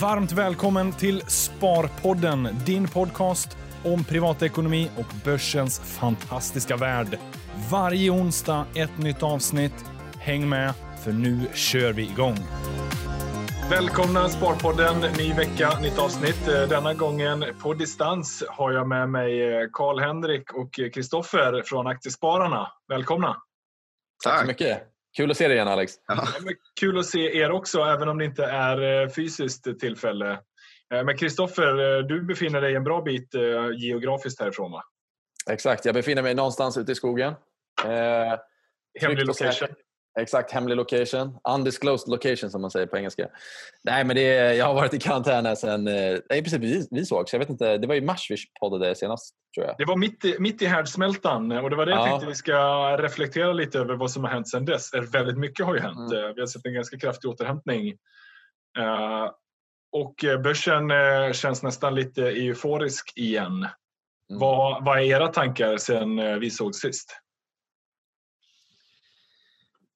Varmt välkommen till Sparpodden, din podcast om privatekonomi och börsens fantastiska värld. Varje onsdag ett nytt avsnitt. Häng med, för nu kör vi igång. Välkomna Sparpodden, ny vecka, nytt avsnitt. Denna gången på distans har jag med mig Karl-Henrik och Kristoffer från Aktiespararna. Välkomna! Tack så mycket! Kul att se dig igen Alex. Ja. Kul att se er också, även om det inte är fysiskt tillfälle. Men Kristoffer, du befinner dig en bra bit geografiskt härifrån va? Exakt, jag befinner mig någonstans ute i skogen. Eh, Hemlig location? Exakt, hemlig location. Undisclosed location som man säger på engelska. Nej, men det, jag har varit i karantän sen eh, i princip vi, vi sågs. Jag vet inte, det var i mars vi poddade senast tror jag. Det var mitt i, mitt i härdsmältan och det var det jag ja. tänkte vi ska reflektera lite över vad som har hänt sen dess. Väldigt mycket har ju hänt. Mm. Vi har sett en ganska kraftig återhämtning. Och börsen känns nästan lite euforisk igen. Mm. Vad, vad är era tankar sen uh, vi såg sist?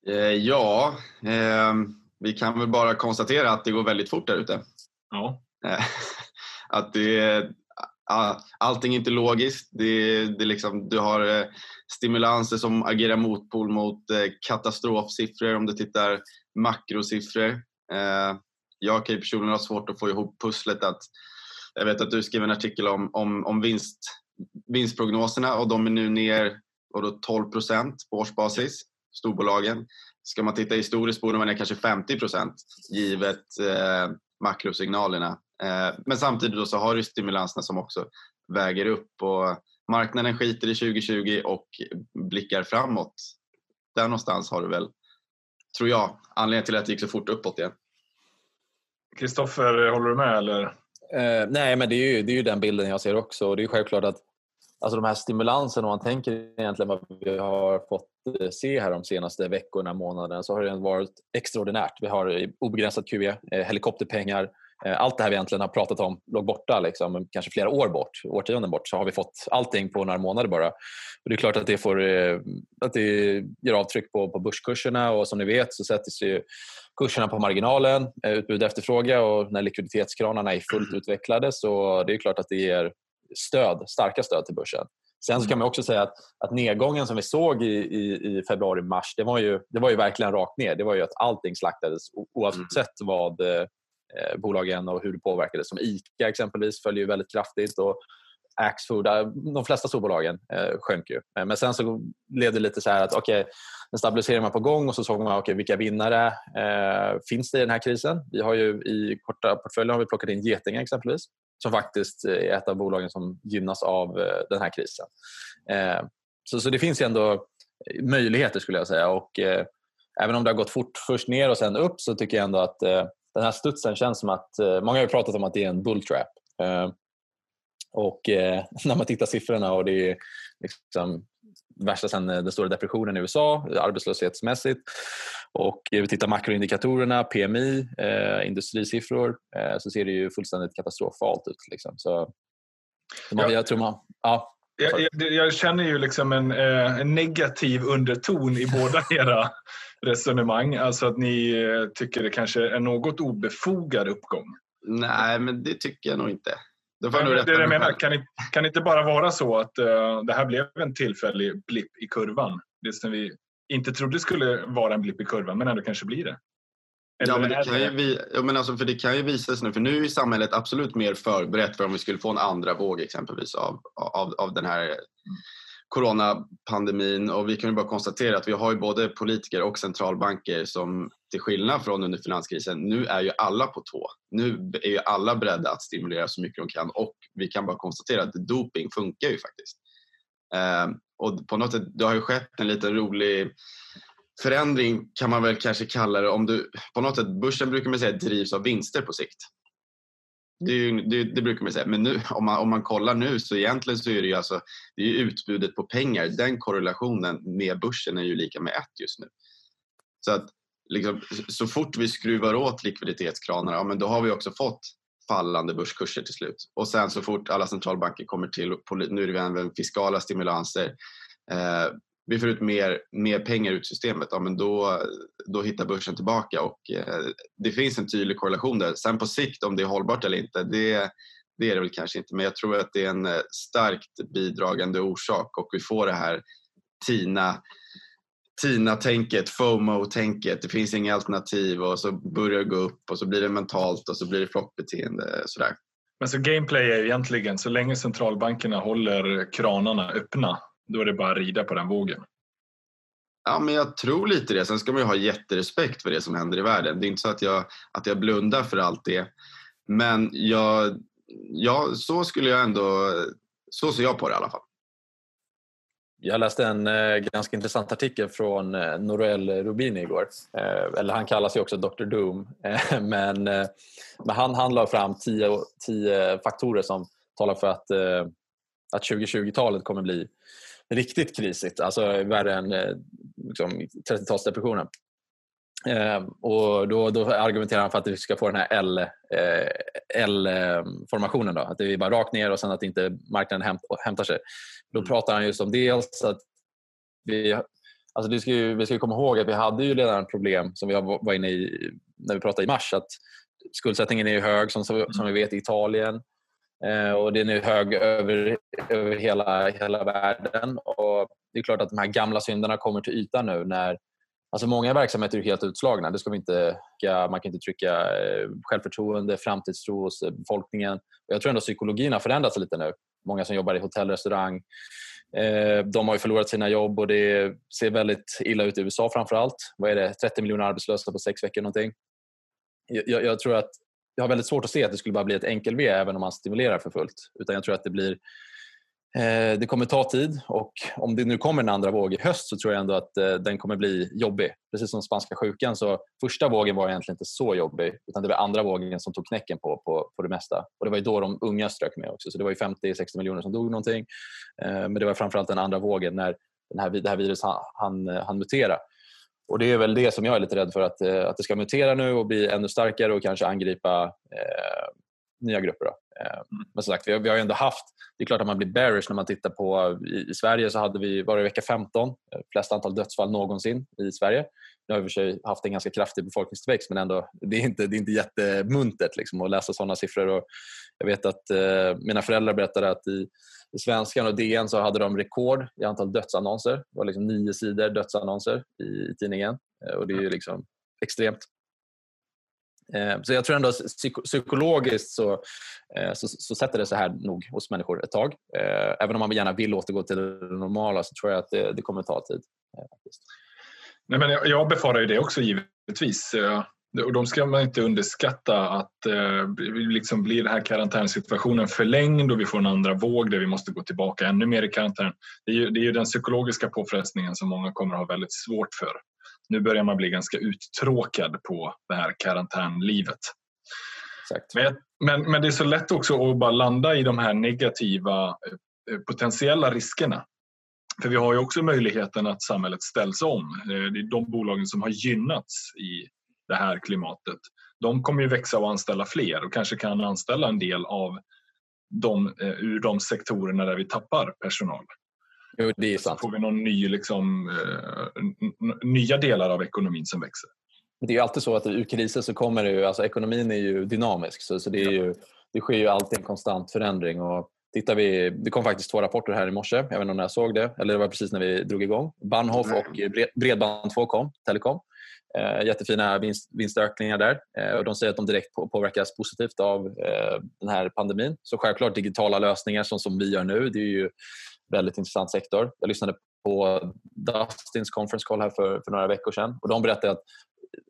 Eh, ja, eh, vi kan väl bara konstatera att det går väldigt fort där ute. Ja. Eh, att det, allting är inte logiskt. Det, det liksom, du har eh, stimulanser som agerar motpol mot katastrofsiffror om du tittar makrosiffror. Jag kan ju personligen ha svårt att få ihop pusslet att jag vet att du skrev en artikel om, om, om vinst, vinstprognoserna och de är nu ner och då 12 procent på årsbasis storbolagen. Ska man titta historiskt borde man ner kanske 50 procent givet eh, makrosignalerna. Eh, men samtidigt då så har du stimulanserna som också väger upp och marknaden skiter i 2020 och blickar framåt. Där någonstans har du väl, tror jag, anledningen till att det gick så fort uppåt igen. Kristoffer, håller du med eller? Eh, nej, men det är, ju, det är ju den bilden jag ser också. Det är självklart att alltså de här stimulanserna, om man tänker egentligen vad vi har fått eh, se här de senaste veckorna, månaderna, så har det varit extraordinärt. Vi har eh, obegränsat QE, eh, helikopterpengar, allt det här vi egentligen har pratat om låg borta, liksom, kanske flera år bort, årtionden bort, så har vi fått allting på några månader bara. Och det är klart att det, får, att det gör avtryck på, på börskurserna och som ni vet så sätts ju kurserna på marginalen, utbud och efterfrågan och när likviditetskranarna är fullt utvecklade så det är klart att det ger stöd, starka stöd till börsen. Sen så kan man också säga att, att nedgången som vi såg i, i, i februari-mars, det, var ju, det var ju verkligen rakt ner. Det var ju att allting slaktades oavsett mm. vad eh, bolagen och hur det påverkades. Som ICA exempelvis följer ju väldigt kraftigt och Axfood, de flesta storbolagen eh, sjönk ju. Men sen så blev det lite så här att okej, okay, en stabilisering var på gång och så såg man okay, vilka vinnare eh, finns det i den här krisen. Vi har ju i korta portföljen har vi plockat in Getinge exempelvis som faktiskt eh, är ett av bolagen som gynnas av eh, den här krisen. Eh, så, så det finns ju ändå möjligheter skulle jag säga. Och, även om det har gått fort först ner och sen upp så tycker jag ändå att den här studsen känns som att... Många har ju pratat om att det är en bulltrap. Och när man tittar siffrorna och det är liksom värsta sen den stora depressionen i USA arbetslöshetsmässigt. Och vi tittar makroindikatorerna, PMI, eh, industrisiffror, eh, så ser det ju fullständigt katastrofalt ut. Liksom. Så, man, jag tror man... Ja. Jag, jag, jag, känner ju liksom en, eh, en, negativ underton i båda era resonemang. Alltså att ni eh, tycker det kanske är något obefogad uppgång. Nej, men det tycker jag nog inte. Det, det, det jag menar, kan, det, kan det inte bara vara så att uh, det här blev en tillfällig blipp i kurvan? Det som vi inte trodde skulle vara en blipp i kurvan, men ändå kanske blir det. Eller ja, men det, kan ju vi, ja, men alltså, för det kan ju visa sig nu, för nu är samhället absolut mer förberett för om vi skulle få en andra våg exempelvis av, av, av den här coronapandemin och vi kan ju bara konstatera att vi har ju både politiker och centralbanker som till skillnad från under finanskrisen, nu är ju alla på tå. Nu är ju alla beredda att stimulera så mycket de kan och vi kan bara konstatera att doping funkar ju faktiskt. Och på något sätt, det har ju skett en liten rolig förändring kan man väl kanske kalla det. Om du, på något sätt, börsen brukar man säga drivs av vinster på sikt. Det, ju, det, det, brukar man säga. Men nu, om, man, om man kollar nu så egentligen så är det ju alltså, det är utbudet på pengar. Den korrelationen med börsen är ju lika med ett just nu. Så att liksom, så fort vi skruvar åt likviditetskranarna, ja, men då har vi också fått fallande börskurser till slut. Och sen så fort alla centralbanker kommer till, nu är det även fiskala stimulanser, eh, vi får ut mer, mer pengar ut systemet, ja, men då, då hittar börsen tillbaka och eh, det finns en tydlig korrelation där. Sen på sikt om det är hållbart eller inte, det, det är det väl kanske inte, men jag tror att det är en eh, starkt bidragande orsak och vi får det här TINA TINA-tänket, FOMO-tänket, det finns inga alternativ och så börjar det gå upp och så blir det mentalt och så blir det flockbeteende. Sådär. Men så gameplay är egentligen, så länge centralbankerna håller kranarna öppna, då är det bara att rida på den vågen. Ja, men jag tror lite det. Sen ska man ju ha jätterespekt för det som händer i världen. Det är inte så att jag, att jag blundar för allt det. Men jag, ja, så skulle jag ändå, så ser jag på det i alla fall. Jag läste en eh, ganska intressant artikel från eh, Norell Rubini igår. Eh, eller han kallas ju också Dr Doom. Eh, men, eh, men han, han la fram tio, tio faktorer som talar för att, eh, att 2020-talet kommer bli riktigt krisigt. Alltså värre än eh, liksom, 30-talsdepressionen och då, då, argumenterar han för att vi ska få den här L-formationen. att det är bara rakt ner och sen att inte marknaden hämt, hämtar sig. Då mm. pratar han just om dels att vi, alltså vi, ska ju, vi ska komma ihåg att vi hade ju redan problem som vi var inne i när vi pratade i mars. att Skuldsättningen är hög som, som vi vet i Italien eh, och den är hög över, över hela, hela världen. Och Det är klart att de här gamla synderna kommer till ytan nu när Alltså många verksamheter är helt utslagna. Det ska vi inte, man kan inte trycka eh, självförtroende, framtidstro hos eh, befolkningen. Jag tror ändå psykologin har förändrats lite nu många som jobbar i hotell och restaurang. Eh, de har ju förlorat sina jobb och det ser väldigt illa ut i USA framför allt. Vad är det? 30 miljoner arbetslösa på sex veckor någonting. Jag, jag tror att jag har väldigt svårt att se att det skulle bara bli ett enkel-V även om man stimulerar för fullt. Utan jag tror att det blir Eh, det kommer ta tid och om det nu kommer en andra våg i höst så tror jag ändå att eh, den kommer bli jobbig. Precis som spanska sjukan så första vågen var egentligen inte så jobbig utan det var andra vågen som tog knäcken på, på, på det mesta. Och det var då de unga strök med också så det var 50-60 miljoner som dog någonting. Eh, men det var framförallt den andra vågen när den här, det här viruset hann, han mutera. Och Det är väl det som jag är lite rädd för att, eh, att det ska mutera nu och bli ännu starkare och kanske angripa eh, nya grupper. Eh, mm. Men som sagt, vi har, vi har ändå haft... Det är klart att man blir bearish när man tittar på... I, i Sverige så hade vi, var det vecka 15, eh, flest antal dödsfall någonsin i Sverige. Nu har vi för sig haft en ganska kraftig befolkningstillväxt men ändå, det är inte, det är inte jättemuntert liksom, att läsa sådana siffror. Och jag vet att eh, mina föräldrar berättade att i, i Svenskan och DN så hade de rekord i antal dödsannonser. Det var liksom nio sidor dödsannonser i, i tidningen. Eh, och Det är ju liksom extremt. Eh, så jag tror ändå psykologiskt så, eh, så, så, sätter det sig här nog hos människor ett tag. Eh, även om man gärna vill återgå till det normala så tror jag att det, det kommer ta tid. Nej, men jag, jag befarar ju det också givetvis. Och de ska man inte underskatta att eh, liksom blir den här karantänsituationen förlängd och vi får en andra våg där vi måste gå tillbaka ännu mer i karantän. Det är ju, det är ju den psykologiska påfrestningen som många kommer att ha väldigt svårt för nu börjar man bli ganska uttråkad på det här karantänlivet. Men, men, men, det är så lätt också att bara landa i de här negativa eh, potentiella riskerna. För vi har ju också möjligheten att samhället ställs om. Eh, det är de bolagen som har gynnats i det här klimatet. De kommer ju växa och anställa fler och kanske kan anställa en del av de, eh, ur de sektorerna där vi tappar personal. Jo, det är sant. Så får vi någon ny, liksom, eh, nya delar av ekonomin som växer. Det är ju alltid så att ur kriser så kommer det ju, alltså ekonomin är ju dynamisk så, så det, är ju, det sker ju alltid en konstant förändring. Och tittar vi, det kom faktiskt två rapporter här i morse, jag vet inte om jag såg det, eller det var precis när vi drog igång. Bahnhof och Bredband2 kom, Telekom. Eh, jättefina vinst, vinstökningar där. Eh, och de säger att de direkt på, påverkas positivt av eh, den här pandemin. Så självklart digitala lösningar som, som vi gör nu, det är ju väldigt intressant sektor. Jag lyssnade på Dustins conference call här för, för några veckor sedan och de berättade att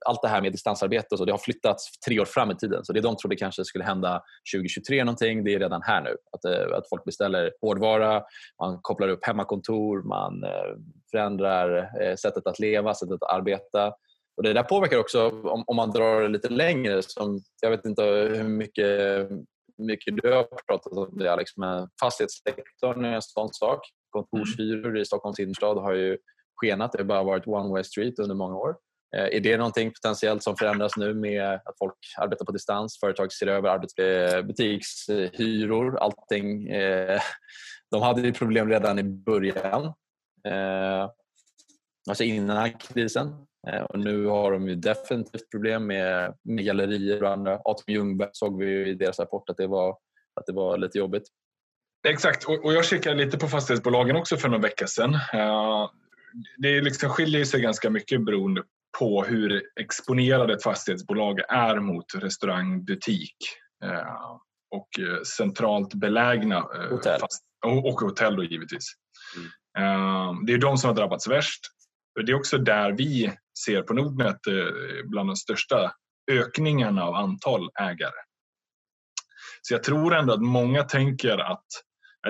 allt det här med distansarbete och så, det har flyttats tre år fram i tiden. Så det de trodde kanske skulle hända 2023 någonting, det är redan här nu. Att, eh, att folk beställer hårdvara, man kopplar upp hemmakontor, man eh, förändrar eh, sättet att leva, sättet att arbeta. Och Det där påverkar också, om, om man drar det lite längre, som, jag vet inte hur mycket mycket du har pratat om det Alex, men fastighetssektorn är en sån sak. Kontorshyror mm. i Stockholms innerstad har ju skenat. Det har bara varit one way street under många år. Eh, är det någonting potentiellt som förändras nu med att folk arbetar på distans, företag ser över arbets butikshyror, allting. Eh, de hade ju problem redan i början. Eh, alltså innan den här krisen. Eh, och nu har de ju definitivt problem med, med gallerier och andra. Atrium Ljungberg såg vi i deras rapport att det var, att det var lite jobbigt. Exakt, och jag kikade lite på fastighetsbolagen också för någon vecka sedan. Det liksom skiljer sig ganska mycket beroende på hur exponerad ett fastighetsbolag är mot restaurang, butik och centralt belägna hotell. Fast, och hotell då givetvis. Mm. Det är de som har drabbats värst. Det är också där vi ser på Nordnet eh, bland de största ökningarna av antal ägare. Så jag tror ändå att många tänker att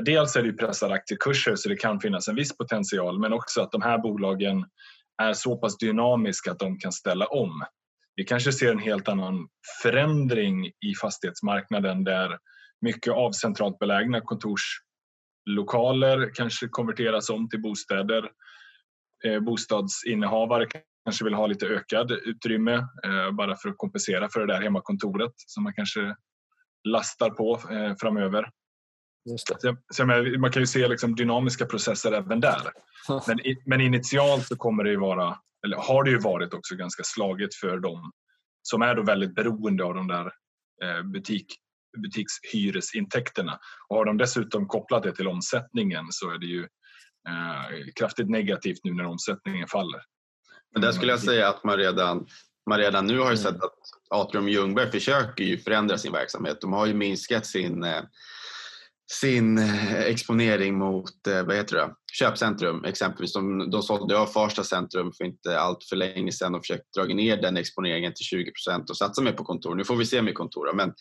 dels är det pressade aktiekurser så det kan finnas en viss potential men också att de här bolagen är så pass dynamiska att de kan ställa om. Vi kanske ser en helt annan förändring i fastighetsmarknaden där mycket av centralt belägna kontorslokaler kanske konverteras om till bostäder. Eh, bostadsinnehavare kanske vill ha lite ökad utrymme eh, bara för att kompensera för det där hemmakontoret som man kanske lastar på eh, framöver. Så, så man kan ju se liksom dynamiska processer även där. Men, men initialt så kommer det ju vara, eller har det ju varit också ganska slaget för dem som är då väldigt beroende av de där eh, butik, butikshyresintäkterna. Och har de dessutom kopplat det till omsättningen så är det ju eh, kraftigt negativt nu när omsättningen faller. Men där skulle jag säga att man redan, man redan nu har ju sett att Atrium Ljungberg försöker ju förändra sin verksamhet. De har ju minskat sin eh, sin exponering mot vad heter det, köpcentrum exempelvis. De, de sålde av Farsta centrum för inte allt för länge sedan och försökt dra ner den exponeringen till 20% och satsa mer på kontor. Nu får vi se med kontor men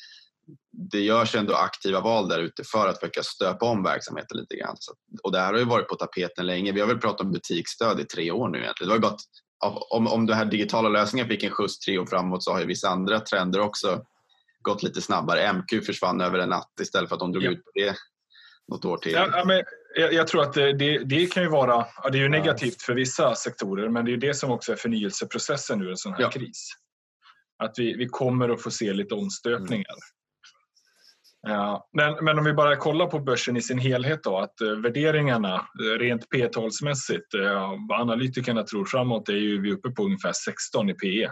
det görs ändå aktiva val där ute för att försöka stöpa om verksamheten lite grann. Och det här har ju varit på tapeten länge. Vi har väl pratat om butiksstöd i tre år nu egentligen. Det var ju bara att, om, om den här digitala lösningen fick en skjuts tre år framåt så har ju vissa andra trender också gått lite snabbare. MQ försvann över en natt istället för att de drog ja. ut på det något år till. Ja, men jag, jag tror att det, det, det, kan ju vara, ja, det är ju negativt för vissa sektorer men det är det som också är förnyelseprocessen ur en sån här ja. kris. Att vi, vi kommer att få se lite omstöpningar. Ja, men, men om vi bara kollar på börsen i sin helhet då, att uh, värderingarna uh, rent P-talsmässigt, uh, vad analytikerna tror framåt är ju vi uppe på ungefär 16 i PE.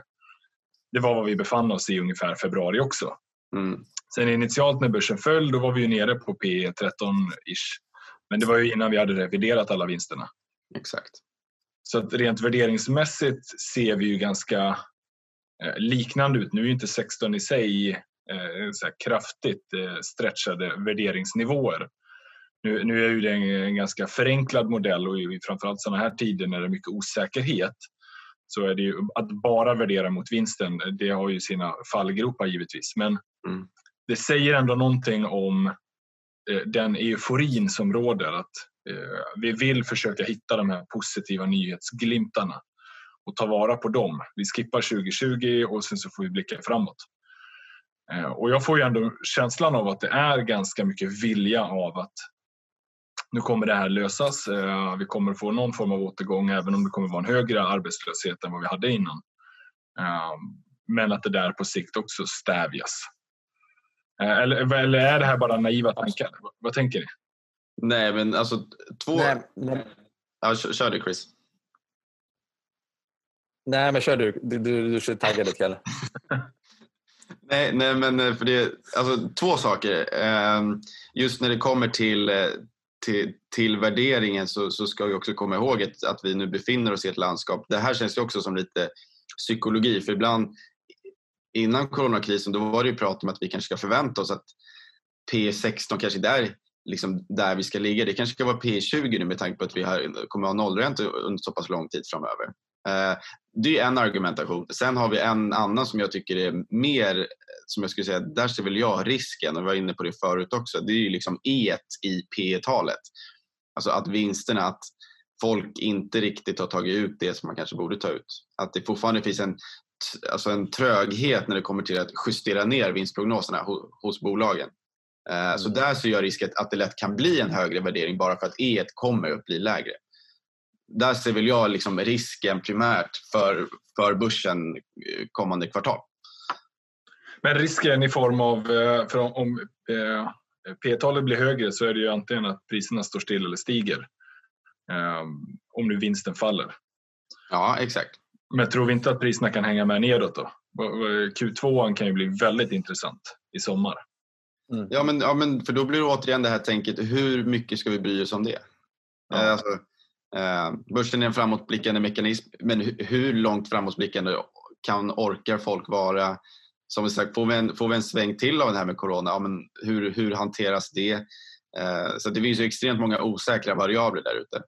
Det var vad vi befann oss i ungefär februari också. Mm. Sen initialt när börsen föll, då var vi ju nere på P 13-ish. Men det var ju innan vi hade reviderat alla vinsterna. Exakt. Så att rent värderingsmässigt ser vi ju ganska eh, liknande ut. Nu är ju inte 16 i sig eh, så kraftigt eh, stretchade värderingsnivåer. Nu, nu är ju det en, en ganska förenklad modell och i framförallt sådana här tider när det är mycket osäkerhet så är det ju att bara värdera mot vinsten, det har ju sina fallgropar givetvis. Men mm. det säger ändå någonting om eh, den euforin som råder. Att eh, vi vill försöka hitta de här positiva nyhetsglimtarna och ta vara på dem. Vi skippar 2020 och sen så får vi blicka framåt. Eh, och jag får ju ändå känslan av att det är ganska mycket vilja av att nu kommer det här lösas. Eh, vi kommer få någon form av återgång även om det kommer vara en högre arbetslöshet än vad vi hade innan. Eh, men att det där på sikt också stävjas. Eller, eller är det här bara naiva tankar? Vad tänker ni? Nej, men alltså två... Nej, nej. Ja, kör du Chris. Nej, men kör du. Du, du, du kör taggad lite, Kalle. nej, nej, men eh, för det, alltså, två saker. Ehm, just när det kommer till eh, till, till värderingen så, så, ska vi också komma ihåg att, att vi nu befinner oss i ett landskap. Det här känns ju också som lite psykologi för ibland innan coronakrisen då var det ju prat om att vi kanske ska förvänta oss att P16 kanske inte är där, liksom där vi ska ligga. Det kanske ska vara P20 nu med tanke på att vi har, kommer att ha nollränta under så pass lång tid framöver. Eh, det är en argumentation. Sen har vi en annan som jag tycker är mer, som jag skulle säga, där ser väl jag risken, och vi var inne på det förut också, det är ju liksom E i P talet Alltså att vinsterna, att folk inte riktigt har tagit ut det som man kanske borde ta ut. Att det fortfarande finns en, alltså en tröghet när det kommer till att justera ner vinstprognoserna hos, bolagen. Mm. Så där ser jag risken att det lätt kan bli en högre värdering bara för att E kommer att bli lägre där ser väl jag liksom risken primärt för, för börsen kommande kvartal. Men risken i form av, eh, för om, om eh, P-talet blir högre så är det ju antingen att priserna står still eller stiger. Eh, om nu vinsten faller. Ja, exakt. Men tror vi inte att priserna kan hänga med nedåt då? Q2 kan ju bli väldigt intressant i sommar. Mm. Ja, men, ja, men för då blir det återigen det här tänket, hur mycket ska vi bry oss om det? Ja. Alltså, Eh, börsen är en framåtblickande mekanism, men hur långt framåtblickande kan orkar folk vara? Som vi sagt, får vi en, får vi en sväng till av det här med corona, ja, men hur, hur hanteras det? Eh, så det finns ju extremt många osäkra variabler där ute.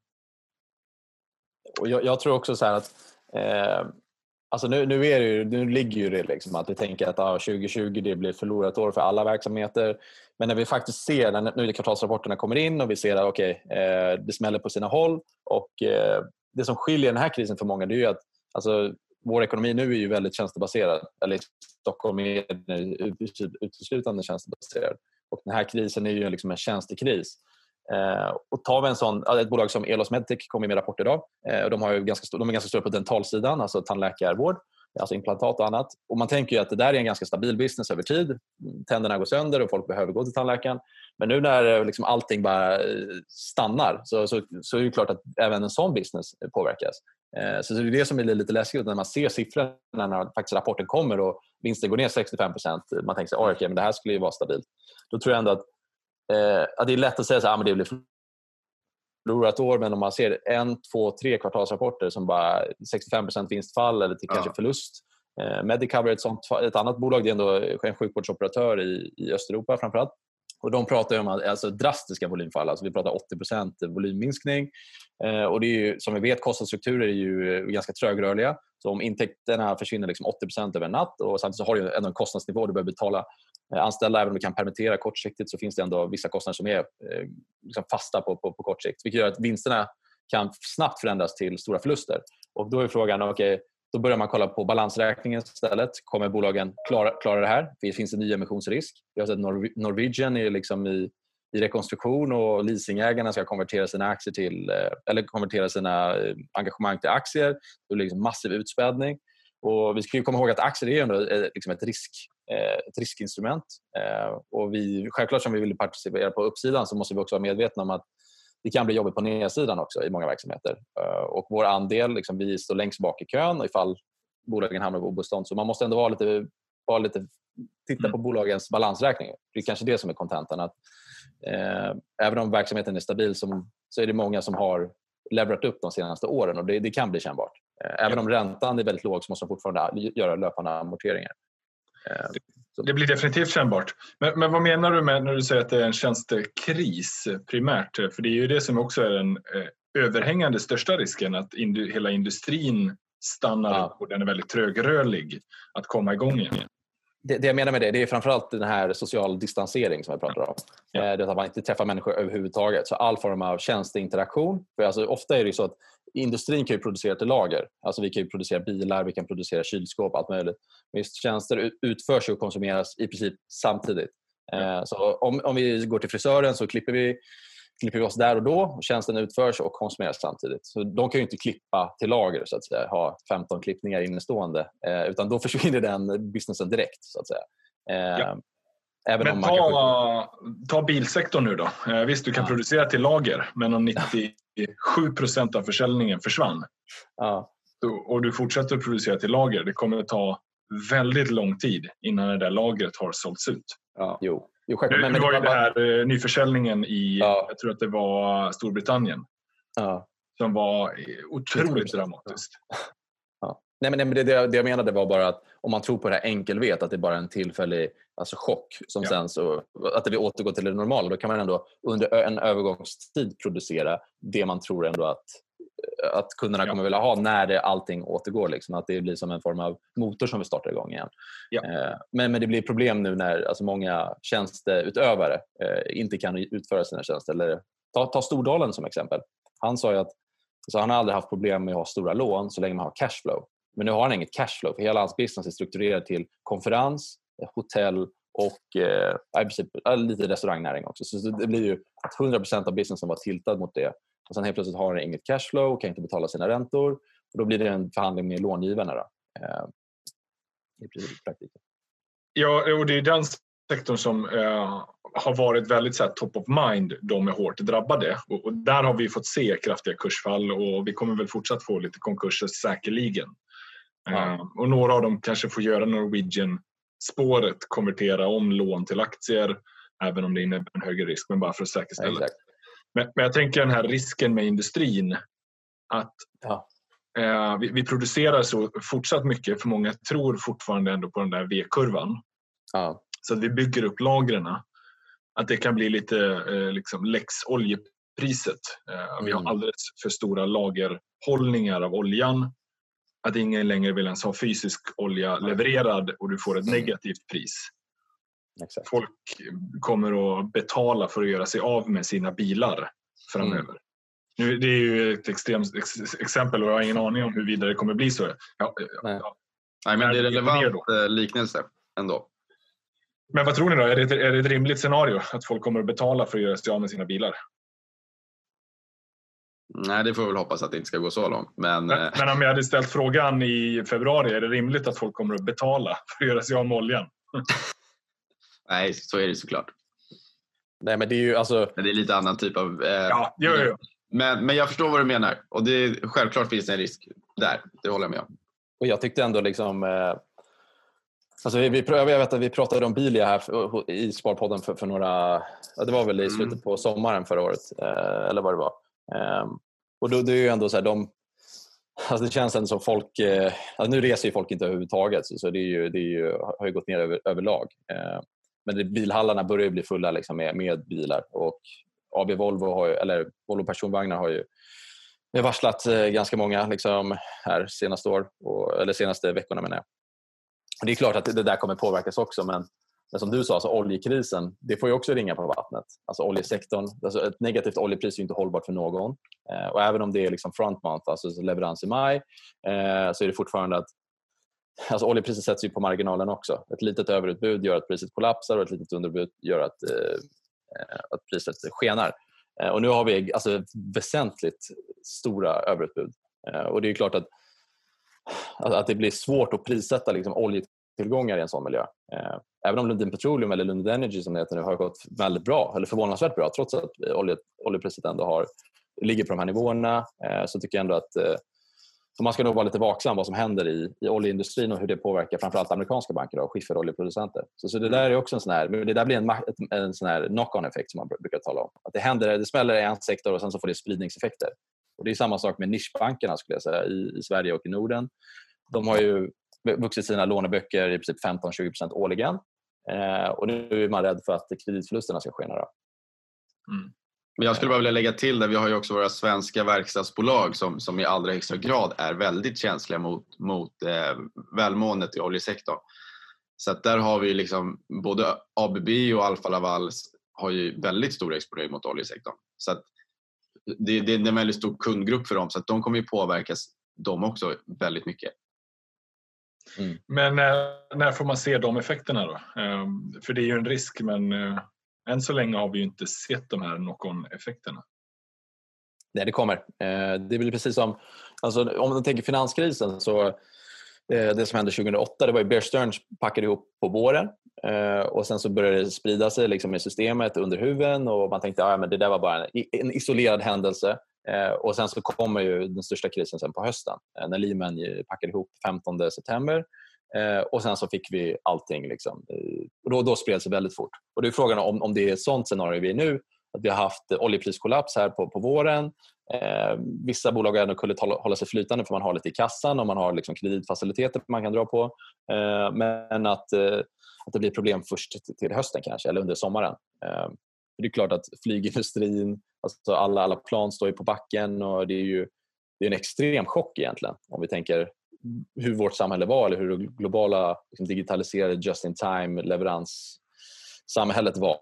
jag, jag, tror också så att eh, Alltså nu, nu, är det ju, nu ligger ju det liksom att vi tänker att ah, 2020 det blir förlorat år för alla verksamheter. Men när vi faktiskt ser, när nu kvartalsrapporterna kommer in och vi ser att okay, eh, det smäller på sina håll och eh, det som skiljer den här krisen för många det är ju att alltså, vår ekonomi nu är ju väldigt tjänstebaserad. Eller Stockholm är uteslutande tjänstebaserad. Och den här krisen är ju liksom en tjänstekris. Eh, och tar vi en sån, ett bolag som Elos Medtech kom med rapport idag. Eh, de, har ju ganska, de är ganska stora på dentalsidan, alltså tandläkarvård, alltså implantat och annat. Och Man tänker att det där är en ganska stabil business över tid. Tänderna går sönder och folk behöver gå till tandläkaren. Men nu när eh, liksom allting bara eh, stannar så, så, så är det klart att även en sån business påverkas. Eh, så det är det som är lite läskigt när man ser siffrorna när faktiskt rapporten kommer och vinsten går ner 65% Man tänker att okay, men det här skulle ju vara stabilt. Då tror jag ändå att eh, det är lätt att säga att ah, det blir förlorat år men om man ser en, två, tre kvartalsrapporter som bara 65% vinstfall eller till ja. kanske förlust. Eh, Medicover är ett, sånt, ett annat bolag, det är ändå en sjukvårdsoperatör i, i Östeuropa framförallt. Och de pratar om alltså drastiska volymfall. Alltså vi pratar 80% volymminskning. Eh, och det är ju, som vi vet, kostnadsstrukturer är ju ganska trögrörliga. Så om intäkterna försvinner liksom 80 över en natt och samtidigt så har du ändå en kostnadsnivå du behöver betala Eh, anställda, även om du kan permittera kortsiktigt så finns det ändå vissa kostnader som är eh, liksom fasta på, på, på kort sikt. Vilket gör att vinsterna kan snabbt förändras till stora förluster. Och Då är frågan, okay, då börjar man kolla på balansräkningen istället. Kommer bolagen klara, klara det här? Det finns en nyemissionsrisk. Vi har sett Nor Norwegian är liksom i, i rekonstruktion och leasingägarna ska konvertera sina aktier till eh, eller konvertera sina engagemang till aktier. Det blir liksom massiv utspädning. Och vi ska komma ihåg att aktier är ändå liksom ett risk ett riskinstrument. Eh, och vi, självklart som vi vill participera på uppsidan så måste vi också vara medvetna om att det kan bli jobbigt på nedsidan också i många verksamheter. Eh, och vår andel, liksom, vi står längst bak i kön ifall bolagen hamnar på obestånd. Så man måste ändå vara lite, vara lite, titta på mm. bolagens balansräkning. Det är kanske det som är kontentan. Att, eh, även om verksamheten är stabil som, så är det många som har levererat upp de senaste åren och det, det kan bli kännbart. Även om räntan är väldigt låg så måste de fortfarande göra löpande amorteringar. Det blir definitivt kännbart. Men, men, vad menar du med när du säger att det är en tjänstekris primärt? För det är ju det som också är den eh, överhängande största risken att indu hela industrin stannar ja. och den är väldigt trögrörlig att komma igång igen. Det, det, jag menar med det, det är framförallt den här social distansering som jag pratar om. Ja. Eh, det att man inte träffar människor överhuvudtaget. Så all form av tjänsteinteraktion. För alltså, ofta är det så att industrin kan ju producera till lager. Alltså vi kan ju producera bilar, vi kan producera kylskåp, allt möjligt. Men just tjänster utförs och konsumeras i princip samtidigt. Mm. Så om, om vi går till frisören så klipper vi, klipper vi oss där och då. tjänsten utförs och konsumeras samtidigt. Så de kan ju inte klippa till lager, så att säga, ha 15 klippningar innestående. Eh, utan då försvinner den businessen direkt. så att säga. Ja. Även men ta, ta bilsektorn nu då. Visst, du kan ja. producera till lager, men om 97 procent av försäljningen försvann ja. och du fortsätter att producera till lager, det kommer att ta väldigt lång tid innan det där lagret har sålts ut. Ja. Jo. Jo, nu, men, men, var ju det här eh, nyförsäljningen i, ja. jag tror att det var Storbritannien, ja. som var otroligt dramatiskt. Ja. Nej, men det, det, det jag menade var bara att om man tror på det här enkelvet, att det är bara en tillfällig alltså chock, som ja. sen så, att det vill återgå till det normala, då kan man ändå under en övergångstid producera det man tror ändå att att kunderna ja. kommer vilja ha när det, allting återgår. Liksom, att det blir som en form av motor som vi startar igång igen. Ja. Eh, men, men det blir problem nu när alltså många tjänsteutövare eh, inte kan utföra sina tjänster. Eller, ta, ta Stordalen som exempel. Han sa att alltså han har aldrig haft problem med att ha stora lån så länge man har cashflow. Men nu har han inget cashflow för hela hans business är strukturerad till konferens, hotell och eh, lite restaurangnäring också. Så det blir ju att 100% av businessen var tiltad mot det. Och sen helt plötsligt har den inget cashflow och kan inte betala sina räntor. Och då blir det en förhandling med långivarna. Då, eh, I praktiken. Ja, och det är den sektorn som eh, har varit väldigt så här, top of mind, de är hårt drabbade. Och, och, där har vi fått se kraftiga kursfall och vi kommer väl fortsatt få lite konkurser säkerligen. Ja. Eh, och några av dem kanske får göra Norwegian-spåret, konvertera om lån till aktier, även om det innebär en högre risk, men bara för att säkerställa. Ja, men, men, jag tänker den här risken med industrin, att ja. eh, vi, vi, producerar så fortsatt mycket, för många tror fortfarande ändå på den där V-kurvan. Ja. Så att vi bygger upp lagren. Att det kan bli lite eh, liksom lex oljepriset. Eh, vi har mm. alldeles för stora lagerhållningar av oljan. Att ingen längre vill ens ha fysisk olja levererad och du får ett mm. negativt pris. Exakt. Folk kommer att betala för att göra sig av med sina bilar framöver. Mm. Nu, det är ju ett extremt ex exempel och jag har ingen aning om huruvida det kommer bli så. Ja, Nej. Ja. Nej, men det är relevant eh, liknelse ändå. Men vad tror ni då? Är det, är det ett rimligt scenario att folk kommer att betala för att göra sig av med sina bilar? Nej, det får vi väl hoppas att det inte ska gå så långt. Men, men, eh, men om jag hade ställt frågan i februari, är det rimligt att folk kommer att betala för att göra sig av med oljan? Nej, så är det såklart. Nej, men det är ju alltså... Men det är lite annan typ av... Eh, ja, jo, jo. Men, men jag förstår vad du menar. Och det, självklart finns det en risk där. Det håller jag med om. Och jag tyckte ändå liksom... Eh, alltså vi, vi, jag vet att vi pratade om Bilia här för, i Sparpodden för, för några... Det var väl i mm. slutet på sommaren förra året. Eh, eller vad det var. Eh, och då, det är ju ändå så här, de, Alltså det känns ändå som folk... Eh, alltså nu reser ju folk inte överhuvudtaget så, så det, är ju, det är ju, har ju gått ner över, överlag. Eh, men det, bilhallarna börjar bli fulla liksom med, med bilar. Och AB Volvo, har ju, eller Volvo personvagnar har ju varslat eh, ganska många liksom, här senaste år, och, eller senaste veckorna menar jag. Och det är klart att det där kommer påverkas också men, men som du sa, alltså, oljekrisen det får ju också ringa på vattnet. Alltså oljesektorn, alltså, ett negativt oljepris är inte hållbart för någon. Eh, och även om det är liksom front month, alltså leverans i maj, eh, så är det fortfarande att Alltså oljepriset sätts ju på marginalen också. Ett litet överutbud gör att priset kollapsar och ett litet underbud gör att, eh, eh, att priset skenar. Eh, och nu har vi alltså väsentligt stora överutbud. Eh, och det är klart att, att det blir svårt att prissätta liksom oljetillgångar i en sån miljö. Eh, även om Lundin Petroleum eller Lundin Energy som det heter nu har gått väldigt bra, eller förvånansvärt bra trots att olje, oljepriset ändå har, ligger på de här nivåerna eh, så tycker jag ändå att eh, så man ska nog vara lite vaksam vad som händer i, i oljeindustrin och hur det påverkar framförallt amerikanska banker och skifferoljeproducenter. Så, så det där är också en sån här, det där blir en, en sån här knock-on effekt som man brukar tala om. Att det händer, det smäller i en sektor och sen så får det spridningseffekter. Och det är samma sak med nischbankerna skulle jag säga i, i Sverige och i Norden. De har ju vuxit sina låneböcker i princip 15-20% årligen. Eh, och nu är man rädd för att kreditförlusterna ska skena. Mm. Men jag skulle bara vilja lägga till där, vi har ju också våra svenska verkstadsbolag som, som i allra högsta grad är väldigt känsliga mot, mot eh, välmåendet i oljesektorn. Så att där har vi liksom både ABB och Alfa Laval har ju väldigt stor exponering mot oljesektorn. Så att det, det, är en väldigt stor kundgrupp för dem så att de kommer ju påverkas de också väldigt mycket. Mm. Men när, när, får man se de effekterna då? Ehm, för det är ju en risk men eh, än så länge har vi inte sett de här knock-on-effekterna. Nej, det kommer. Eh, det blir precis som, alltså, om man tänker finanskrisen så eh, det som hände 2008 det var ju Bear Stearns packade ihop på våren eh, och sen så började det sprida sig liksom i systemet under huven och man tänkte att ja, det där var bara en, isolerad händelse och sen så kommer ju den största krisen sen på hösten när Lehman packade ihop 15 september Eh, och sen så fick vi allting. Liksom. Eh, och då, då spreds det väldigt fort. Och det är frågan om, om det är ett sånt scenario vi är nu. Att vi har haft eh, oljepriskollaps här på, på våren. Eh, vissa bolag har ändå kunnat hålla sig flytande för man har lite i kassan och man har liksom kreditfaciliteter man kan dra på. Eh, men att, eh, att det blir problem först till hösten kanske, eller under sommaren. Eh, det är klart att flygindustrin, alltså alla, alla plan står ju på backen och det är ju det är en extrem chock egentligen om vi tänker hur vårt samhälle var eller hur det globala liksom, digitaliserade just-in-time leveranssamhället var.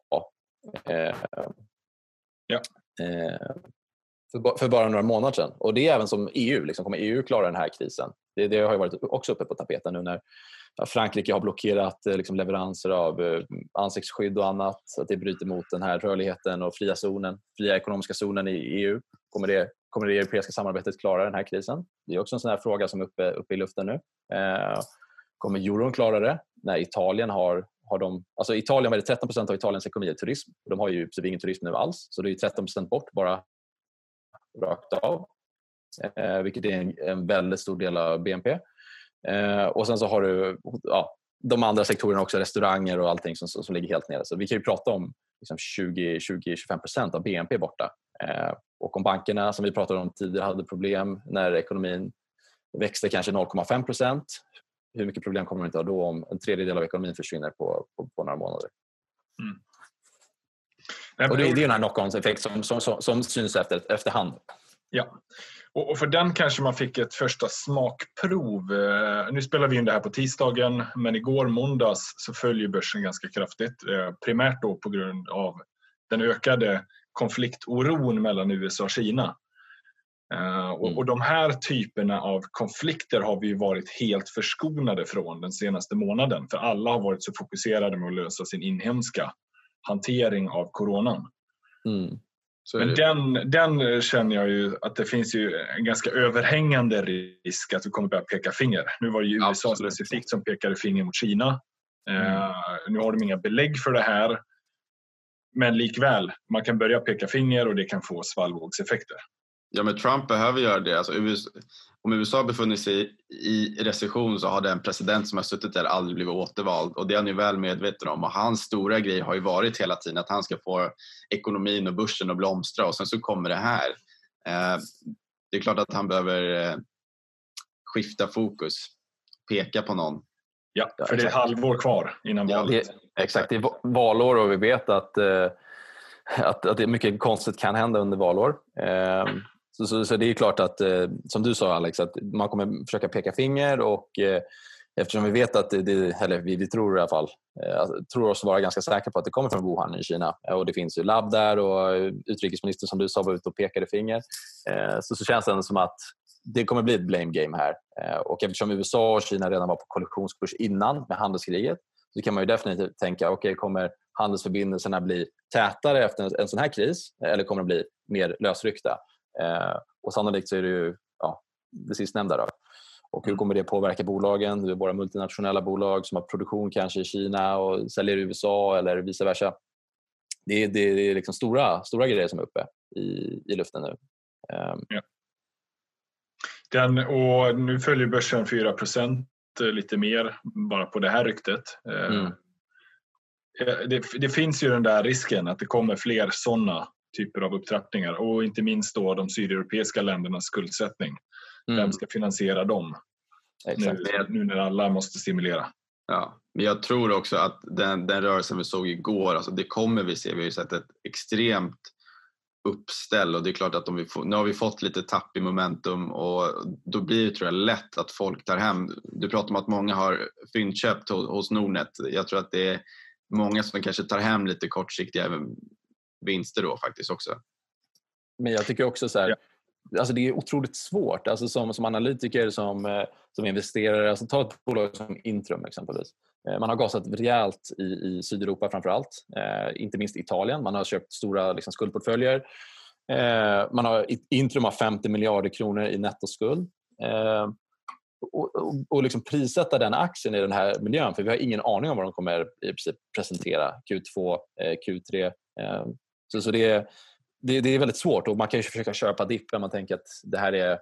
Eh, ja. eh, för, för, bara några månader sedan. Och det är även som EU. Liksom, kommer EU klara den här krisen? Det, det har varit också uppe på tapeten nu när Frankrike har blockerat eh, liksom, leveranser av eh, ansiktsskydd och annat. Att det bryter mot den här rörligheten och fria zonen, fria ekonomiska zonen i EU. Kommer det Kommer det europeiska samarbetet klara den här krisen? Det är också en sån här fråga som är uppe, uppe i luften nu. Eh, kommer euron klara det? När Italien har har de, alltså Italien, var det 13 procent av Italiens ekonomi är turism. De har ju typ ingen turism nu alls, så det är 13 procent bort bara rakt av. Eh, vilket är en, en väldigt stor del av BNP. Eh, och sen så har du ja, de andra sektorerna också, restauranger och allting som, som ligger helt nere. Så vi kan ju prata om liksom 20-25 procent av BNP borta. Eh, och om bankerna som vi pratade om tidigare hade problem när ekonomin växte kanske 0,5 procent. Hur mycket problem kommer de inte ha då om en tredjedel av ekonomin försvinner på, på, på några månader? Mm. Och det, det är den här knock-on-effekt som, som, som, som syns efter, efterhand. Ja, och, för den kanske man fick ett första smakprov. Eh, nu spelar vi in det här på tisdagen, men igår måndags så följer börsen ganska kraftigt. Eh, primärt då på grund av den ökade konfliktoron mellan USA och Kina. Eh, och, och de här typerna av konflikter har vi varit helt förskonade från den senaste månaden. För alla har varit så fokuserade med att lösa sin inhemska hantering av coronan. Mm. Men den, den känner jag ju att det finns ju en ganska överhängande risk att vi kommer börja peka finger. Nu var det ju USA Absolut. specifikt som pekade finger mot Kina. Mm. Uh, nu har de inga belägg för det här. Men likväl, man kan börja peka finger och det kan få svallvågseffekter. Ja, men Trump behöver göra det. Alltså, USA, om USA befunnit sig i recession så har den president som har suttit där aldrig blivit återvald och det är han ju väl medveten om. Och hans stora grej har ju varit hela tiden att han ska få ekonomin och börsen att blomstra och sen så kommer det här. Eh, det är klart att han behöver eh, skifta fokus, peka på någon. Ja, för det är ett halvår kvar innan valet. Ja, exakt, det är valår och vi vet att, eh, att, att det mycket konstigt kan hända under valår. Eh, så, så, så, det är klart att, eh, som du sa Alex, att man kommer försöka peka finger och eh, eftersom vi vet att, det, eller vi, vi tror i alla fall, eh, alltså, tror oss vara ganska säkra på att det kommer från Wuhan i Kina eh, och det finns ju labb där och eh, utrikesministern som du sa var ute och pekade finger. Eh, så, så känns det ändå som att det kommer bli ett blame game här. Eh, och eftersom USA och Kina redan var på kollisionskurs innan med handelskriget så kan man ju definitivt tänka, okej okay, kommer handelsförbindelserna bli tätare efter en, sån här kris eller kommer de bli mer lösryckta? Eh, och sannolikt så är det ju ja, det sistnämnda. Då. Och hur mm. kommer det påverka bolagen? Det är våra multinationella bolag som har produktion kanske i Kina och säljer i USA eller vice versa. Det är, det är liksom stora, stora grejer som är uppe i, i luften nu. Um. Ja. Den, och nu följer börsen 4 eh, lite mer bara på det här ryktet. Eh, mm. Det, det, finns ju den där risken att det kommer fler sådana typer av upptrappningar och inte minst då de sydeuropeiska ländernas skuldsättning. Mm. Vem ska finansiera dem nu, nu, när alla måste stimulera? Ja, men jag tror också att den, den rörelsen vi såg igår, alltså det kommer vi se. Vi har ju sett ett extremt uppställ och det är klart att om vi får, nu har vi fått lite tapp i momentum och då blir det tror jag lätt att folk tar hem. Du pratar om att många har fyndköpt hos Nordnet. Jag tror att det är många som kanske tar hem lite kortsiktiga vinster då faktiskt också. Men jag tycker också så här, ja. alltså det är otroligt svårt alltså som, som analytiker, som, eh, som investerare. Alltså ta ett bolag som Intrum exempelvis. Eh, man har gasat rejält i, i Sydeuropa framför allt, eh, inte minst Italien. Man har köpt stora liksom, skuldportföljer. Eh, man har, Intrum har 50 miljarder kronor i nettoskuld. Eh, och, och, och liksom prissätta den aktien i den här miljön för vi har ingen aning om vad de kommer i princip presentera Q2, eh, Q3. Eh, så, så det, är, det, det, är väldigt svårt och man kan ju försöka köpa dippen. Man tänker att det här är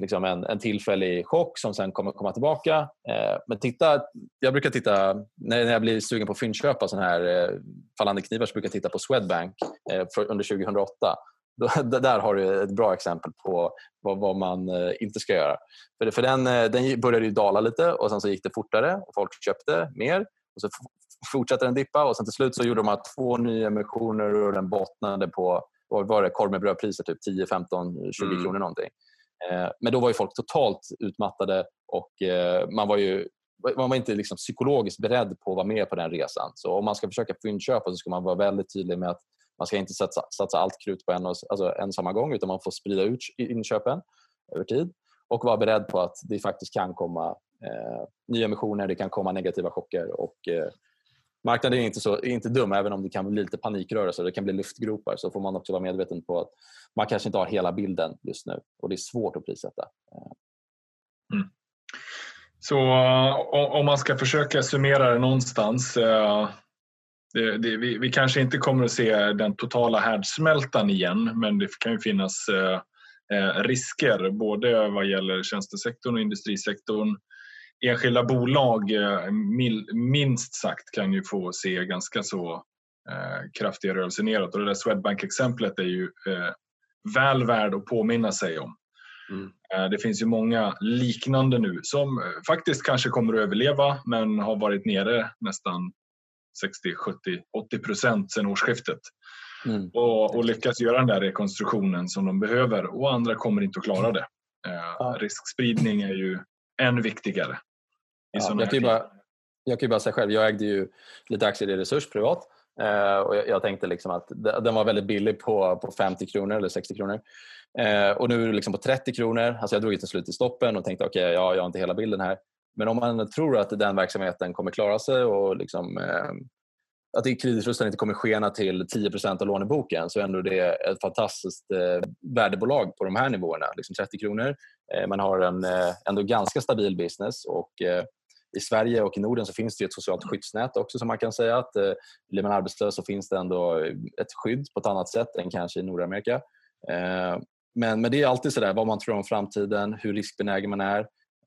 liksom en, en tillfällig chock som sen kommer komma tillbaka. Eh, men titta, jag brukar titta, när, när jag blir sugen på att fyndköpa sådana här eh, fallande knivar så brukar jag titta på Swedbank eh, för, under 2008. Då, där har du ett bra exempel på vad, vad man eh, inte ska göra. För, för den, eh, den började ju dala lite och sen så gick det fortare och folk köpte mer. Och så fortsatte den dippa och sen till slut så gjorde de två nya emissioner och den bottnade på vad var det, korv med brödpriser, typ 10, 15, 20 mm. kronor någonting. Eh, men då var ju folk totalt utmattade och eh, man var ju man var inte liksom psykologiskt beredd på att vara med på den resan. Så om man ska försöka fyndköpa så ska man vara väldigt tydlig med att man ska inte satsa, satsa allt krut på en, alltså en samma gång utan man får sprida ut inköpen över tid och vara beredd på att det faktiskt kan komma eh, nya emissioner, det kan komma negativa chocker och eh, marknaden är inte, så, är inte dum även om det kan bli lite panikrörelser, det kan bli luftgropar så får man också vara medveten på att man kanske inte har hela bilden just nu och det är svårt att prissätta. Mm. Så om man ska försöka summera det någonstans. Eh, det, det, vi, vi, kanske inte kommer att se den totala härdsmältan igen men det kan ju finnas eh, eh risker både vad gäller tjänstesektorn och industrisektorn. Enskilda bolag, eh, minst sagt, kan ju få se ganska så eh, kraftiga rörelser neråt. Och det där Swedbank-exemplet är ju väl värd att påminna sig om. Mm. Det finns ju många liknande nu som faktiskt kanske kommer att överleva men har varit nere nästan 60, 70, 80 procent sedan årsskiftet. Mm. Och, och, lyckas göra den där rekonstruktionen som de behöver och andra kommer inte att klara det. Eh. Riskspridning är ju än viktigare. Ja, jag, kan bara, jag kan ju bara säga själv, jag ägde ju lite aktier i Resurs privat eh, och jag, jag, tänkte liksom att den var väldigt billig på, på 50 kronor eller 60 kronor. Eh, och nu är det liksom på 30 kronor. Alltså jag drog till slut i stoppen och tänkte okej, okay, ja, jag har inte hela bilden här. Men om man tror att den verksamheten kommer klara sig och liksom, eh, att kreditförlusten inte kommer skena till 10% av låneboken så är ändå det ett fantastiskt eh, värdebolag på de här nivåerna. Liksom 30 kronor. Eh, man har en eh, ändå ganska stabil business och eh, i Sverige och i Norden så finns det ett socialt skyddsnät också som man kan säga att eh, blir man arbetslös så finns det ändå ett skydd på ett annat sätt än kanske i Nordamerika. Eh, men, men det är alltid sådär vad man tror om framtiden, hur riskbenägen man är.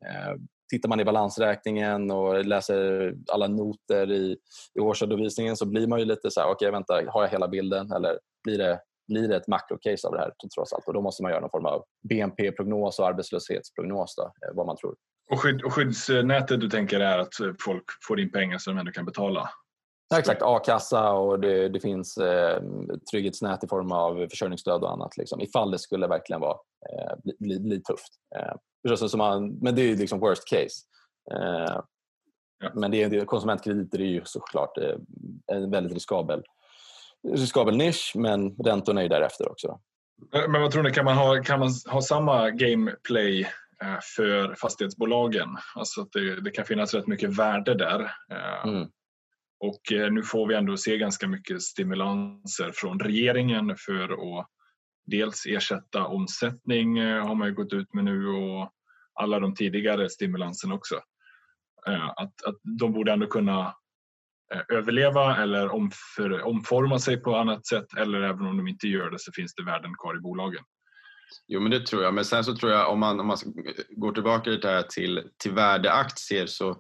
Eh, Tittar man i balansräkningen och läser alla noter i, i årsredovisningen så blir man ju lite så här, okej okay, vänta, har jag hela bilden eller blir det, blir det ett makrocase av det här trots allt? Och då måste man göra någon form av BNP-prognos och arbetslöshetsprognos, då, eh, vad man tror. Och, skydd, och skyddsnätet du tänker är att folk får in pengar så de ändå kan betala? Ja, exakt, a-kassa och det, det finns eh, trygghetsnät i form av försörjningsstöd och annat. Liksom, ifall det skulle verkligen vara, eh, bli, bli, bli, tufft. Eh, som man, men det är liksom worst case. Eh, ja. Men det konsumentkrediter är ju såklart eh, en väldigt riskabel, riskabel nisch men räntorna är därefter också. Men vad tror ni, kan man ha, kan man ha samma gameplay eh, för fastighetsbolagen? Alltså det, det kan finnas rätt mycket värde där. Mm. Och eh, nu får vi ändå se ganska mycket stimulanser från regeringen för att dels ersätta omsättning eh, har man gått ut med nu och alla de tidigare stimulanserna också. Eh, att, att de borde ändå kunna överleva eller omför, omforma sig på annat sätt eller även om de inte gör det så finns det värden kvar i bolagen. Jo men det tror jag, men sen så tror jag om man, om man går tillbaka lite till, till värdeaktier så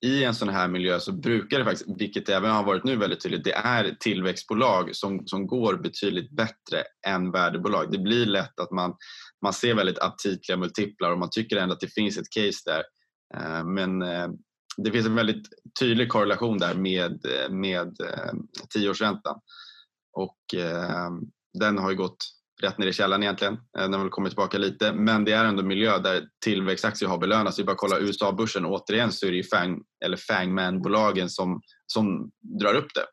i en sån här miljö så brukar det faktiskt, vilket även har varit nu väldigt tydligt, det är tillväxtbolag som, som går betydligt bättre än värdebolag. Det blir lätt att man, man ser väldigt aptitliga multiplar och man tycker ändå att det finns ett case där. Eh, men eh, det finns en väldigt tydlig korrelation där med, med eh, tioårsräntan. Och den har ju gått rätt ner i källaren egentligen. Den har väl kommit tillbaka lite. Men det är ändå en miljö där tillväxtaktier har belönats. Vi bara kolla USA-börsen. Återigen så är det ju Fang, eller Fangman-bolagen som, som drar upp det.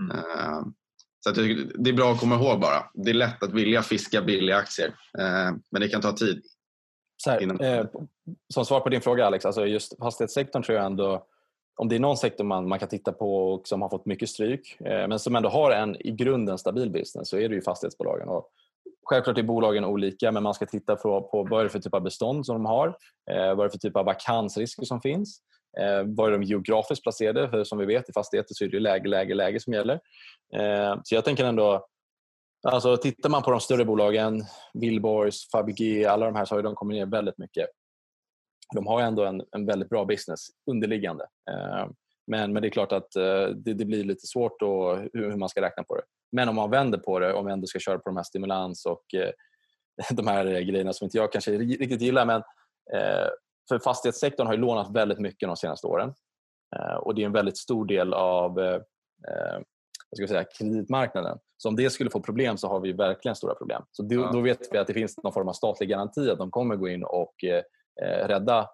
Mm. Uh, så det är bra att komma ihåg bara. Det är lätt att vilja fiska billiga aktier. Uh, men det kan ta tid. Här, eh, som svar på din fråga Alex, alltså just fastighetssektorn tror jag ändå om det är någon sektor man, man kan titta på och som har fått mycket stryk eh, men som ändå har en i grunden stabil business så är det ju fastighetsbolagen. Och Självklart är bolagen olika men man ska titta på, på vad är det för typ av bestånd som de har, eh, vad är det för typ av vakansrisker som finns, eh, var är de geografiskt placerade? För som vi vet i fastigheter så är det läge, läge, läge som gäller. Eh, så jag tänker ändå, alltså tittar man på de större bolagen, Wihlborgs, Fabege, alla de här så har de kommit ner väldigt mycket. De har ändå en, en väldigt bra business underliggande. Eh, men, men det är klart att eh, det, det, blir lite svårt då, hur, hur, man ska räkna på det. Men om man vänder på det, om vi ändå ska köra på de här stimulans och eh, de här grejerna som inte jag kanske riktigt gillar. Men, eh, för fastighetssektorn har ju lånat väldigt mycket de senaste åren. Eh, och det är en väldigt stor del av eh, eh, vad ska jag säga, kreditmarknaden. Så om det skulle få problem så har vi verkligen stora problem. Så då, då vet vi att det finns någon form av statlig garanti att de kommer gå in och eh, rädda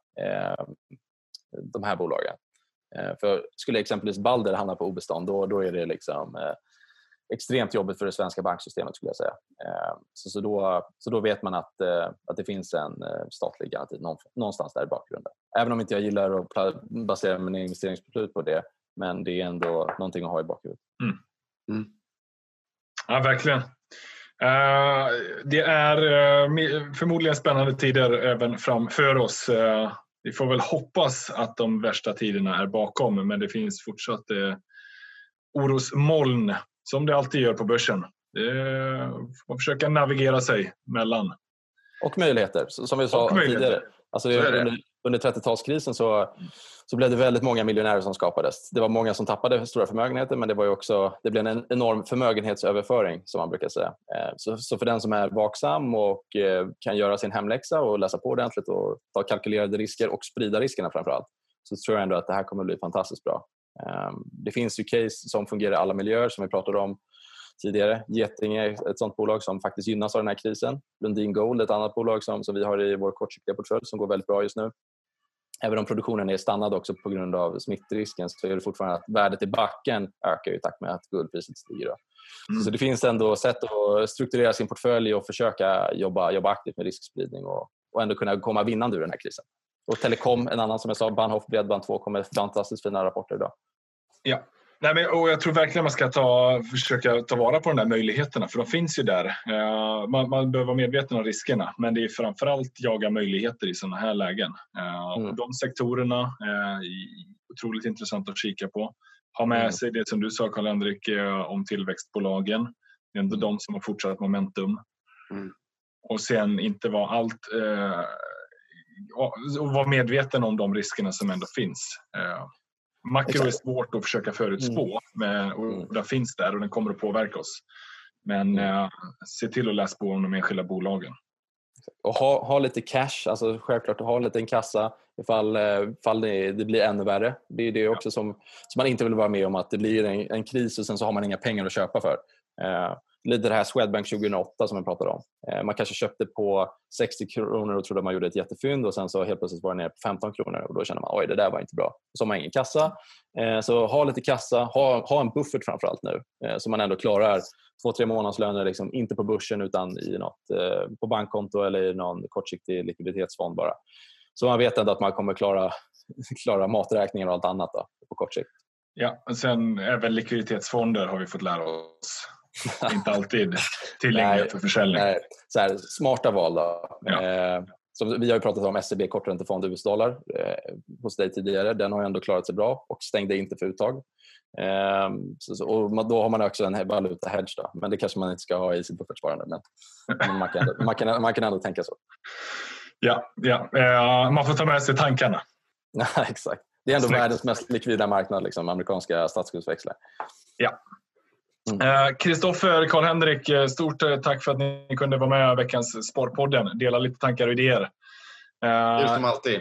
de här bolagen. Eh, för skulle exempelvis Balder hamna på obestånd då, då är det liksom, eh, extremt jobbigt för det svenska banksystemet skulle jag säga. Eh, så, så, då, så då vet man att, eh, att det finns en eh, statlig garanti någonstans där i bakgrunden. Även om inte jag gillar att basera mina investeringsbeslut på det men det är ändå någonting att ha i bakhuvudet. Mm. Mm. Ja, verkligen. Uh, det är uh, förmodligen spännande tider även framför oss. Uh, vi får väl hoppas att de värsta tiderna är bakom, men det finns fortsatt orosmoln som det alltid gör på börsen. Får försöka navigera sig mellan. Och möjligheter, som vi sa tidigare. Alltså, under, under 30-talskrisen så, så blev det väldigt många miljonärer som skapades. Det var många som tappade stora förmögenheter men det, var också, det blev en enorm förmögenhetsöverföring som man brukar säga. Eh, så, så för den som är vaksam och eh, kan göra sin hemläxa och läsa på ordentligt och ta kalkylerade risker och sprida riskerna framför allt så tror jag ändå att det här kommer bli fantastiskt bra. Ehm, det finns ju case som fungerar i alla miljöer som vi pratade om tidigare. Getinge är ett sånt bolag som faktiskt gynnas av den här krisen. Lundin Gold är ett annat bolag som, som vi har i vår kortsiktiga portfölj som går väldigt bra just nu. Även om produktionen är stannad också på grund av smittrisken så är det fortfarande att värdet i backen ökar i takt med att guldpriset stiger. Mm. Så det finns ändå sätt att strukturera sin portfölj och försöka jobba, jobba aktivt med riskspridning och, och ändå kunna komma vinnande ur den här krisen. Och Telekom, en annan som jag sa, Bahnhof Bredband 2 kommer fantastiskt fina rapporter idag. Ja, Nej, men, och jag tror verkligen man ska ta, försöka ta vara på de där möjligheterna för de finns ju där. Uh, man, man behöver vara medveten om riskerna men det är framförallt jaga möjligheter i sådana här lägen. Uh, mm. De sektorerna är otroligt intressant att kika på. Ha med mm. sig det som du sa Karl-Henrik om tillväxtbolagen. Det är ändå de som har fortsatt momentum. Mm. Och sen inte vara allt uh, och vara medveten om de riskerna som ändå finns. Makro är svårt att försöka förutspå mm. men, och mm. den finns där och den kommer att påverka oss. Men mm. eh, se till att läsa på om de enskilda bolagen. Och ha, ha lite cash, alltså självklart ha en kassa ifall, eh, ifall det, det blir ännu värre. Det är det också ja. som, som man inte vill vara med om att det blir en, en kris och sen så har man inga pengar att köpa för. Eh, lite det här Swedbank 2008 som jag pratade om. Eh, man kanske köpte på 60 kronor och trodde man gjorde ett jättefynd och sen så helt plötsligt var det ner på 15 kronor och då känner man oj det där var inte bra. Så har man ingen kassa. Eh, så ha lite kassa, ha, ha en buffert framförallt nu eh, så man ändå klarar två, tre månadslöner liksom, inte på börsen utan i något, på bankkonto eller i någon kortsiktig likviditetsfond bara. Så man vet ändå att man kommer klara, klara maträkningar och allt annat då, på kort sikt. Ja, och sen även likviditetsfonder har vi fått lära oss inte alltid tillgänglighet för försäljning. Nej, så här, smarta val då. Ja. Eh, som vi har pratat om SEB korträntefond US-dollar eh, hos dig tidigare. Den har ändå klarat sig bra och stängde inte för uttag. Eh, så, och då har man också en valuta-hedge. Men det kanske man inte ska ha i sitt buffertsparande. Men, men man, kan ändå, man, kan, man kan ändå tänka så. Ja, ja. Eh, man får ta med sig tankarna. Ja, exakt. Det är ändå Snyggt. världens mest likvida marknad, liksom, amerikanska statsskuldsväxlar. Ja, Kristoffer, mm. Karl-Henrik, eh, stort eh, tack för att ni kunde vara med i veckans Sparpodden. Dela lite tankar och idéer. Just som alltid.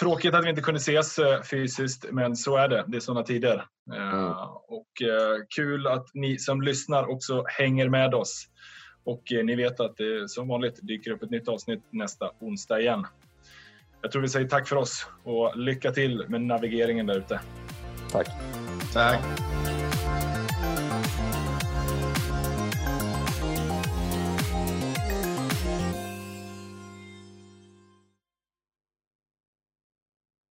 Tråkigt att vi inte kunde ses fysiskt, men så är det. Det är sådana tider. Mm. Och kul att ni som lyssnar också hänger med oss. Och ni vet att det som vanligt dyker upp ett nytt avsnitt nästa onsdag igen. Jag tror vi säger tack för oss och lycka till med navigeringen där ute. Tack. Tack.